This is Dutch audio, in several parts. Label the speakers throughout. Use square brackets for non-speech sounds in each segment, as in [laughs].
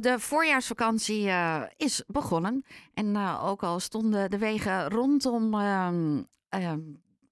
Speaker 1: de voorjaarsvakantie uh, is begonnen. En uh, ook al stonden de wegen rondom uh,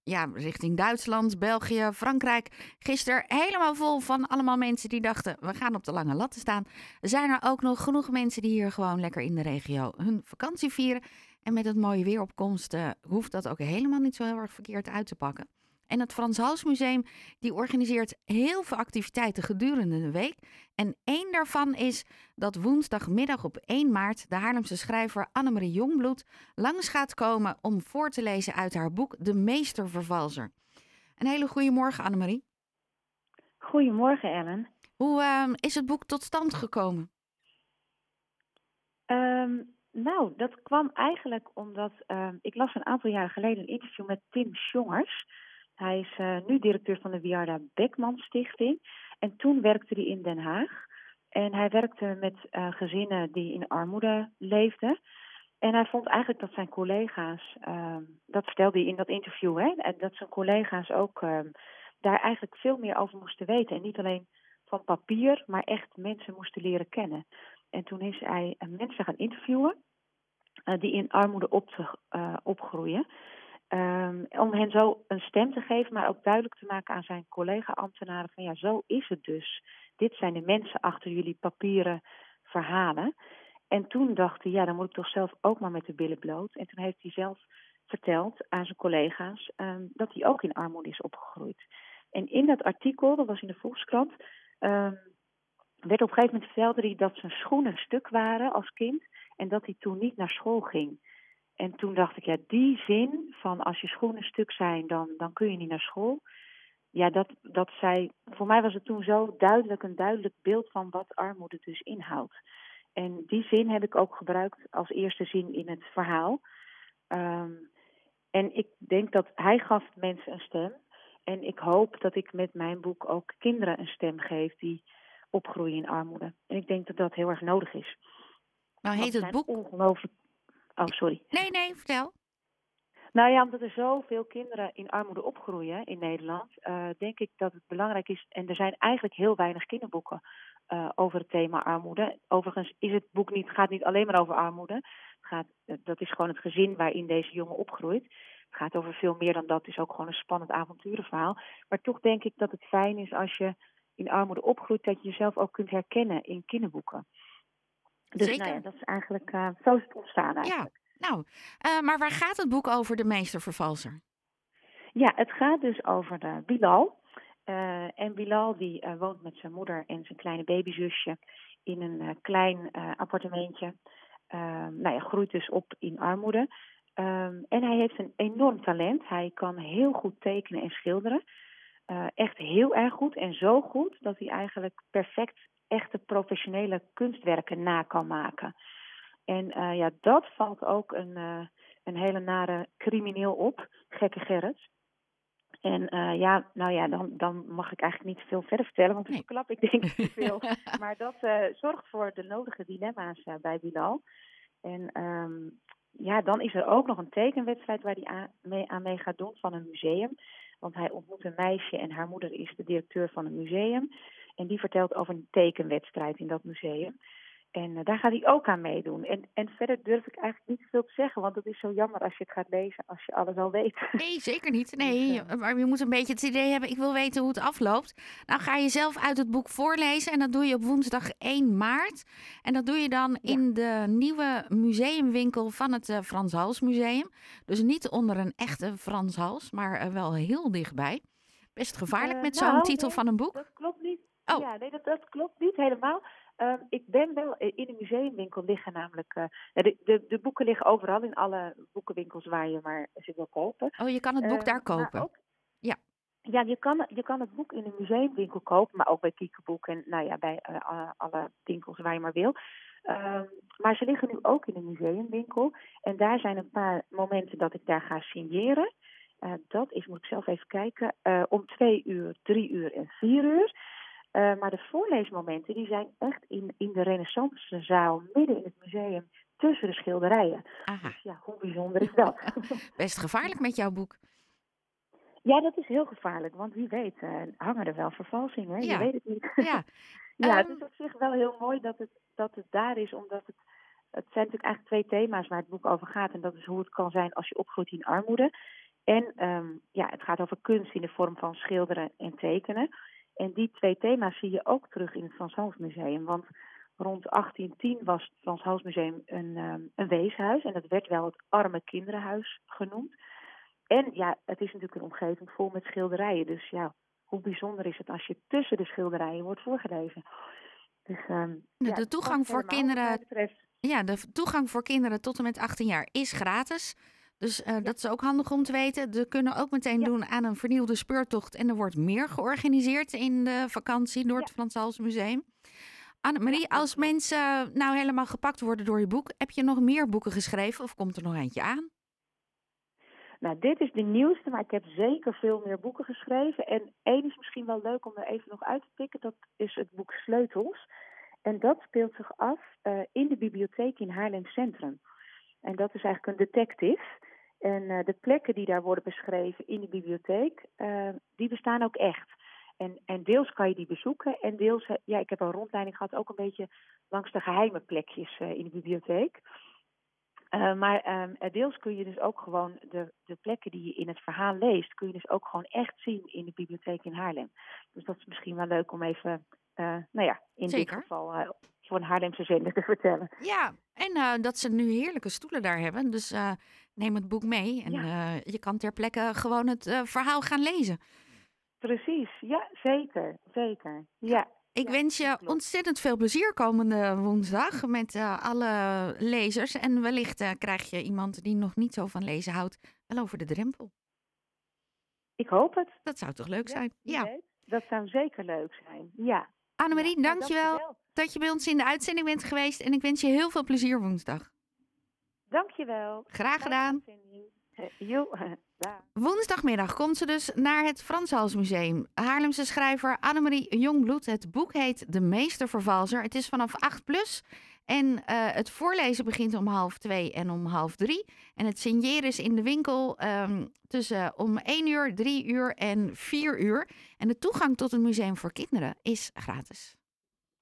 Speaker 1: ja, richting Duitsland, België, Frankrijk gisteren helemaal vol van allemaal mensen die dachten: we gaan op de lange latten staan. Zijn er ook nog genoeg mensen die hier gewoon lekker in de regio hun vakantie vieren? En met het mooie weeropkomst hoeft dat ook helemaal niet zo heel erg verkeerd uit te pakken. En het Frans Hals Museum die organiseert heel veel activiteiten gedurende de week. En één daarvan is dat woensdagmiddag op 1 maart de Haarlemse schrijver Annemarie Jongbloed langs gaat komen om voor te lezen uit haar boek De Meestervervalser. Een hele goede morgen Annemarie.
Speaker 2: Goedemorgen Ellen.
Speaker 1: Hoe uh, is het boek tot stand gekomen?
Speaker 2: Um, nou, dat kwam eigenlijk omdat uh, ik las een aantal jaren geleden een interview met Tim Schongers. Hij is uh, nu directeur van de Wiarda Beckman Stichting. En toen werkte hij in Den Haag. En hij werkte met uh, gezinnen die in armoede leefden. En hij vond eigenlijk dat zijn collega's, uh, dat vertelde hij in dat interview, hè, dat zijn collega's ook ehm, daar eigenlijk veel meer over moesten weten. En niet alleen van papier, maar echt mensen moesten leren kennen. En toen is hij mensen gaan interviewen die in armoede op opgroeien. Um, om hen zo een stem te geven, maar ook duidelijk te maken aan zijn collega-ambtenaren van ja, zo is het dus. Dit zijn de mensen achter jullie papieren verhalen. En toen dacht hij, ja, dan moet ik toch zelf ook maar met de billen bloot. En toen heeft hij zelf verteld aan zijn collega's um, dat hij ook in armoede is opgegroeid. En in dat artikel, dat was in de Volkskrant, um, werd op een gegeven moment vertelde hij dat zijn schoenen stuk waren als kind en dat hij toen niet naar school ging. En toen dacht ik, ja, die zin van als je schoenen stuk zijn, dan, dan kun je niet naar school. Ja, dat, dat zei, voor mij was het toen zo duidelijk, een duidelijk beeld van wat armoede dus inhoudt. En die zin heb ik ook gebruikt als eerste zin in het verhaal. Um, en ik denk dat hij gaf mensen een stem. En ik hoop dat ik met mijn boek ook kinderen een stem geef die opgroeien in armoede. En ik denk dat dat heel erg nodig is.
Speaker 1: Nou heet het boek?
Speaker 2: Ongelooflijk Oh, sorry.
Speaker 1: Nee, nee, vertel.
Speaker 2: Nou ja, omdat er zoveel kinderen in armoede opgroeien in Nederland, uh, denk ik dat het belangrijk is. En er zijn eigenlijk heel weinig kinderboeken uh, over het thema armoede. Overigens is het boek niet, gaat niet alleen maar over armoede. Het gaat, uh, dat is gewoon het gezin waarin deze jongen opgroeit. Het gaat over veel meer dan dat. Het is ook gewoon een spannend avonturenverhaal. Maar toch denk ik dat het fijn is als je in armoede opgroeit, dat je jezelf ook kunt herkennen in kinderboeken. Dus
Speaker 1: Zeker.
Speaker 2: nou ja, dat is eigenlijk, uh, zo is het ontstaan eigenlijk.
Speaker 1: Ja, nou, uh, maar waar gaat het boek over, de meestervervalser?
Speaker 2: Ja, het gaat dus over de Bilal. Uh, en Bilal die woont met zijn moeder en zijn kleine babyzusje in een klein appartementje. nou ja, groeit dus op in armoede. Um, en hij heeft een enorm talent. Hij kan heel goed tekenen en schilderen. echt heel erg goed en zo goed dat hij eigenlijk perfect echte professionele kunstwerken na kan maken. En uh, ja, dat valt ook een, uh, een hele nare crimineel op, gekke Gerrit. En uh, ja, nou ja, dan, dan mag ik eigenlijk niet veel verder vertellen, want dan nee. verklap ik denk ik te veel. [laughs] maar dat zorgt voor de nodige dilemma's bij Bilal. En um, ja, dan is er ook nog een tekenwedstrijd waar hij aan mee, aan mee gaat doen van een museum. Want hij ontmoet een meisje en haar moeder is de directeur van een museum. En die vertelt over een tekenwedstrijd in dat museum. En uh, daar gaat hij ook aan meedoen. En, en verder durf ik eigenlijk niet veel te zeggen, want het is zo jammer als je het gaat lezen, als je alles al weet.
Speaker 1: Nee, [laughs] zeker niet. Nee, maar je moet een beetje het idee hebben, ik wil weten hoe het afloopt. Nou ga je zelf uit het boek voorlezen en dat doe je op woensdag 1 maart. En dat doe je dan ja. in de nieuwe museumwinkel van het uh, Frans Hals Museum. Dus niet onder een echte Frans Hals, maar uh, wel heel dichtbij. Best gevaarlijk met zo'n
Speaker 2: nou,
Speaker 1: titel
Speaker 2: nee,
Speaker 1: van een boek.
Speaker 2: Dat klopt niet.
Speaker 1: Oh.
Speaker 2: Ja, nee, dat, dat klopt niet helemaal. Uh, ik ben wel in een museumwinkel liggen namelijk. Uh, de, de, de, boeken liggen overal in alle boekenwinkels waar je maar ze wil kopen.
Speaker 1: Oh, je kan het boek uh, daar kopen.
Speaker 2: Ook,
Speaker 1: ja.
Speaker 2: Ja, je kan, je kan het boek in een museumwinkel kopen, maar ook bij Kiekeboek en nou ja, bij alle winkels waar je maar wil. Ehm, maar ze liggen nu ook in een museumwinkel. En daar zijn een paar momenten dat ik daar ga signeren. Uh, dat is, moet ik zelf even kijken, om twee uur, drie uur en vier uur. Uh, maar de voorleesmomenten die zijn echt in, in de renaissancezaal, midden in het museum, tussen de schilderijen.
Speaker 1: Aha.
Speaker 2: Dus ja, hoe bijzonder is dat? [laughs]
Speaker 1: Best gevaarlijk met jouw boek.
Speaker 2: Ja, dat is heel gevaarlijk, want wie weet hangen er wel vervalsingen.
Speaker 1: Ja.
Speaker 2: Je weet het niet.
Speaker 1: Ja, [laughs]
Speaker 2: ja het is op zich wel heel mooi dat het, dat het daar is omdat het. Het zijn natuurlijk eigenlijk twee thema's waar het boek over gaat. En dat is hoe het kan zijn als je opgroeit in armoede. En ehm, ja, het gaat over kunst in de vorm van schilderen en tekenen. En die twee thema's zie je ook terug in het Frans Hals Museum. Want rond 1810 was het Frans Hals Museum een, um, een weeshuis. En dat werd wel het arme kinderenhuis genoemd. En ja, het is natuurlijk een omgeving vol met schilderijen. Dus ja, hoe bijzonder is het als je tussen de schilderijen wordt voorgelezen.
Speaker 1: Dus, um, de, ja, de toegang voor kinderen. Ja, de toegang voor kinderen tot en met 18 jaar is gratis. Dus uh, dat is ook handig om te weten. We kunnen ook meteen doen aan een vernieuwde speurtocht. En er wordt meer georganiseerd in de vakantie door het Frans Hals Museum. Annemarie, als mensen nou helemaal gepakt worden door je boek, heb je nog meer boeken geschreven of komt er nog eentje aan?
Speaker 2: Nou, dit is de nieuwste, maar ik heb zeker veel meer boeken geschreven. En één is misschien wel leuk om er even nog uit te pikken. Dat is het boek Sleutels. En dat speelt zich af uh, in de bibliotheek in Haarlem Centrum. En dat is eigenlijk een detective. En uh, de plekken die daar worden beschreven in de bibliotheek, uh, die bestaan ook echt. En, en deels kan je die bezoeken en deels, ja, ik heb een rondleiding gehad ook een beetje langs de geheime plekjes in de bibliotheek. Maar um, deels kun je dus ook gewoon de, de plekken die je in het verhaal leest, kun je dus ook gewoon echt zien in de bibliotheek in Haarlem. Dus dat is misschien wel leuk om even, nou ja, in Zeker. dit geval voor een Haarlemse zender te vertellen.
Speaker 1: Ja, en dat ze nu heerlijke stoelen daar hebben. Dus neem het boek mee en ja. je kan ter plekke gewoon het verhaal gaan lezen.
Speaker 2: Precies, ja, zeker, zeker. Ja.
Speaker 1: Ik wens je ontzettend veel plezier komende woensdag met alle lezers. En wellicht krijg je iemand die nog niet zo van lezen houdt, wel over de drempel.
Speaker 2: Ik hoop het.
Speaker 1: Dat zou toch leuk zijn? Ja.
Speaker 2: ja. Dat zou zeker leuk zijn, ja.
Speaker 1: Annemarie, ja, dankjewel, dankjewel dat je bij ons in de uitzending bent geweest. En ik wens je heel veel plezier woensdag.
Speaker 2: Dankjewel.
Speaker 1: Graag gedaan. [laughs] Jo, Woensdagmiddag komt ze dus naar het Franshalsmuseum. Haarlemse schrijver Annemarie Jongbloed. Het boek heet De Meestervervalser. Het is vanaf 8 plus. En uh, het voorlezen begint om half twee en om half drie. En het signeren is in de winkel um, tussen om 1 uur, 3 uur en 4 uur. En de toegang tot het museum voor kinderen is gratis.